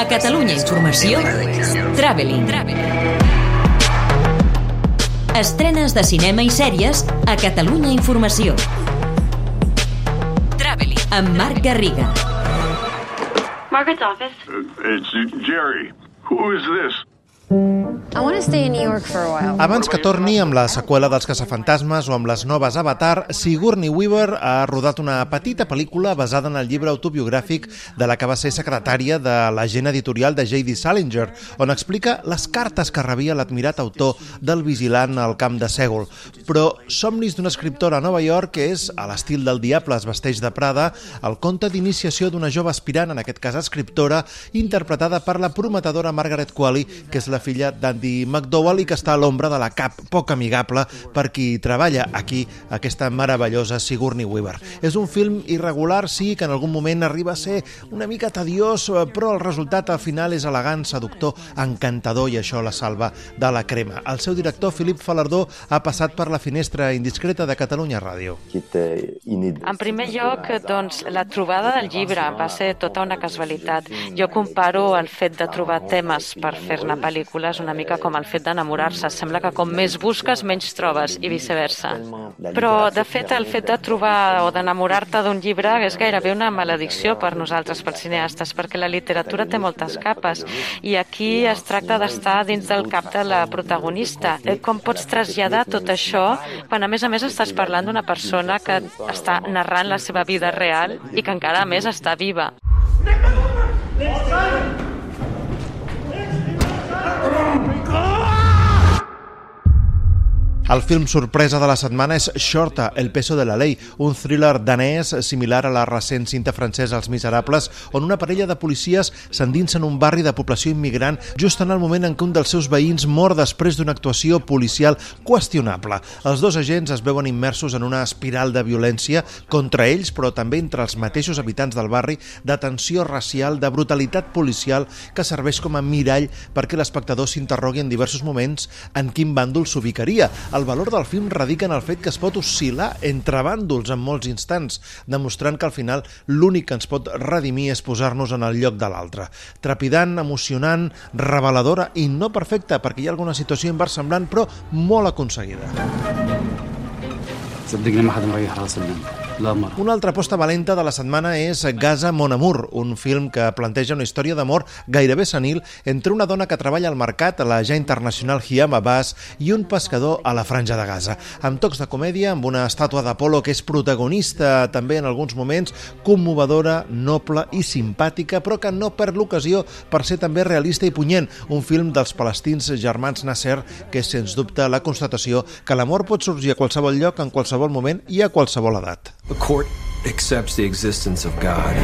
A Catalunya Informació, Traveling. Estrenes de cinema i sèries a Catalunya Informació. Traveling. Amb Marc Garriga. Margaret's office. Uh, it's Jerry. Who is this? Abans que torni amb la seqüela dels caçafantasmes o amb les noves Avatar, Sigourney Weaver ha rodat una petita pel·lícula basada en el llibre autobiogràfic de la que va ser secretària de l'agent editorial de J.D. Salinger, on explica les cartes que rebia l'admirat autor del vigilant al camp de Sègol. Però Somnis d'una escriptora a Nova York que és, a l'estil del Diable es vesteix de Prada, el conte d'iniciació d'una jove aspirant, en aquest cas escriptora, interpretada per la prometedora Margaret Qualley, que és la filla d'Andy McDowell i que està a l'ombra de la cap poc amigable per qui treballa aquí aquesta meravellosa Sigourney Weaver. És un film irregular, sí, que en algun moment arriba a ser una mica tediós, eh, però el resultat al final és elegant, seductor, encantador i això la salva de la crema. El seu director, Filip Falardó, ha passat per la finestra indiscreta de Catalunya Ràdio. En primer lloc, doncs, la trobada del llibre va ser tota una casualitat. Jo comparo el fet de trobar temes per fer-ne pel·lícula pel·lícules una mica com el fet d'enamorar-se. Sembla que com més busques, menys trobes, i viceversa. Però, de fet, el fet de trobar o d'enamorar-te d'un llibre és gairebé una maledicció per nosaltres, pels cineastes, perquè la literatura té moltes capes, i aquí es tracta d'estar dins del cap de la protagonista. Eh, com pots traslladar tot això quan, a més a més, estàs parlant d'una persona que està narrant la seva vida real i que encara, a més, està viva. El film sorpresa de la setmana és Shorta, El peso de la ley, un thriller danès similar a la recent cinta francesa Els Miserables, on una parella de policies s'endinsa en un barri de població immigrant just en el moment en què un dels seus veïns mor després d'una actuació policial qüestionable. Els dos agents es veuen immersos en una espiral de violència contra ells, però també entre els mateixos habitants del barri, de tensió racial, de brutalitat policial, que serveix com a mirall perquè l'espectador s'interrogui en diversos moments en quin bàndol s'ubicaria El valor del film radica en el fet que es pot oscil·lar entre bàndols en molts instants, demostrant que al final l'únic que ens pot redimir és posar-nos en el lloc de l'altre. Trepidant, emocionant, reveladora i no perfecta, perquè hi ha alguna situació inversemblant, però molt aconseguida. صدقني ما حدا مريح راس منه una altra aposta valenta de la setmana és Gaza Mon Amour, un film que planteja una història d'amor gairebé senil entre una dona que treballa al mercat a la ja internacional Hiam Abbas i un pescador a la franja de Gaza. Amb tocs de comèdia, amb una estàtua d'Apolo que és protagonista també en alguns moments, commovedora, noble i simpàtica, però que no perd l'ocasió per ser també realista i punyent. Un film dels palestins germans Nasser que és, sens dubte, la constatació que l'amor pot sorgir a qualsevol lloc, en qualsevol moment i a qualsevol edat. A court accepts the existence of God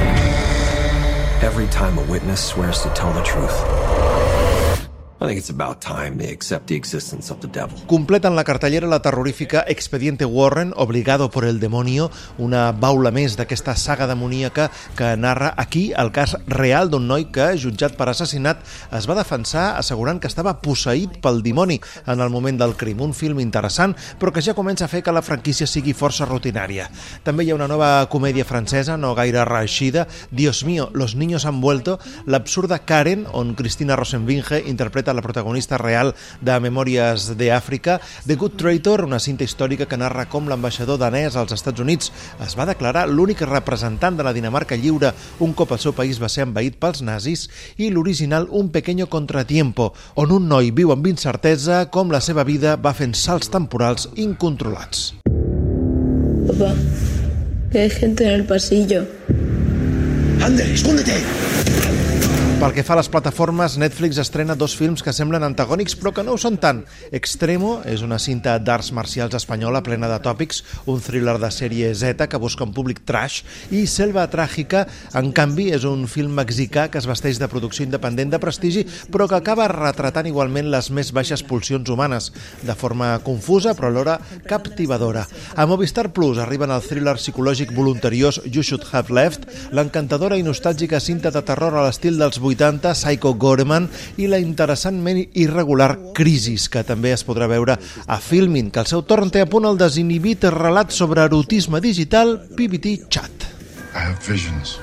every time a witness swears to tell the truth. I think it's about time they accept the existence of the devil. Completa en la cartellera la terrorífica Expediente Warren, Obligado por el Demonio, una baula més d'aquesta saga demoníaca que narra aquí el cas real d'un noi que, jutjat per assassinat, es va defensar assegurant que estava posseït pel dimoni en el moment del crim. Un film interessant, però que ja comença a fer que la franquícia sigui força rutinària. També hi ha una nova comèdia francesa, no gaire reeixida, Dios mío, los niños han vuelto, l'absurda Karen, on Cristina Rosenvinge interpreta la protagonista real de Memòries de Àfrica, The Good Traitor, una cinta històrica que narra com l'ambaixador danès als Estats Units es va declarar l'únic representant de la Dinamarca lliure un cop el seu país va ser envaït pels nazis, i l'original Un pequeño contratiempo, on un noi viu amb incertesa com la seva vida va fent salts temporals incontrolats. Papá, que hay gente en el pasillo. ¡Ande, escóndete! Pel que fa a les plataformes, Netflix estrena dos films que semblen antagònics però que no ho són tant. Extremo és una cinta d'arts marcials espanyola plena de tòpics, un thriller de sèrie Z que busca un públic trash, i Selva Tràgica, en canvi, és un film mexicà que es vesteix de producció independent de prestigi però que acaba retratant igualment les més baixes pulsions humanes, de forma confusa però alhora captivadora. A Movistar Plus arriben el thriller psicològic voluntariós You Should Have Left, l'encantadora i nostàlgica cinta de terror a l'estil dels 80, Psycho Goreman, i la interessantment irregular Crisis, que també es podrà veure a Filmin, que al seu torn té a punt el desinhibit relat sobre erotisme digital PBT Chat. I have visions.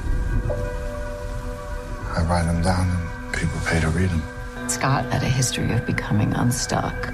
I write them down and people pay to read them. Scott had a history of becoming unstuck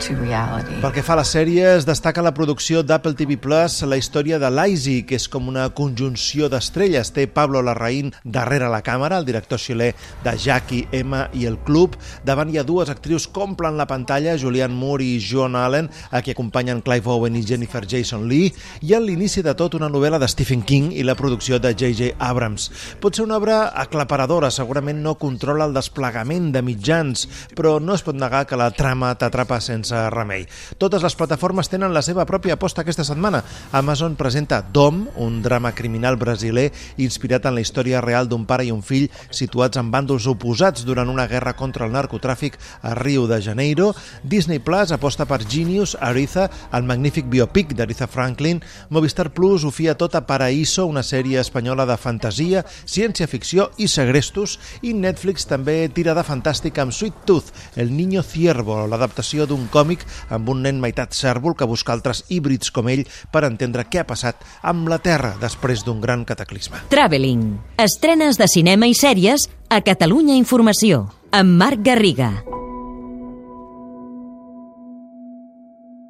to reality. Pel que fa a les sèries, destaca la producció d'Apple TV Plus la història de Lazy, que és com una conjunció d'estrelles. Té Pablo Larraín darrere la càmera, el director xilè de Jackie, Emma i el Club. Davant hi ha dues actrius que omplen la pantalla, Julianne Moore i Joan Allen, a qui acompanyen Clive Owen i Jennifer Jason Lee, i a l'inici de tot una novel·la de Stephen King i la producció de J.J. Abrams. Pot ser una obra aclaparadora, segurament no controla el desplegament de mitjans, però no es pot negar que la trama t'atrapa sense sense remei. Totes les plataformes tenen la seva pròpia aposta aquesta setmana. Amazon presenta Dom, un drama criminal brasiler inspirat en la història real d'un pare i un fill situats en bàndols oposats durant una guerra contra el narcotràfic a Rio de Janeiro. Disney Plus aposta per Genius, Aretha, el magnífic biopic d'Aretha Franklin. Movistar Plus ho fia tot a Paraíso, una sèrie espanyola de fantasia, ciència-ficció i segrestos. I Netflix també tira de fantàstic amb Sweet Tooth, El Niño Ciervo, l'adaptació d'un còmic còmic amb un nen meitat cèrvol que busca altres híbrids com ell per entendre què ha passat amb la Terra després d'un gran cataclisme. Traveling. Estrenes de cinema i sèries a Catalunya Informació amb Marc Garriga.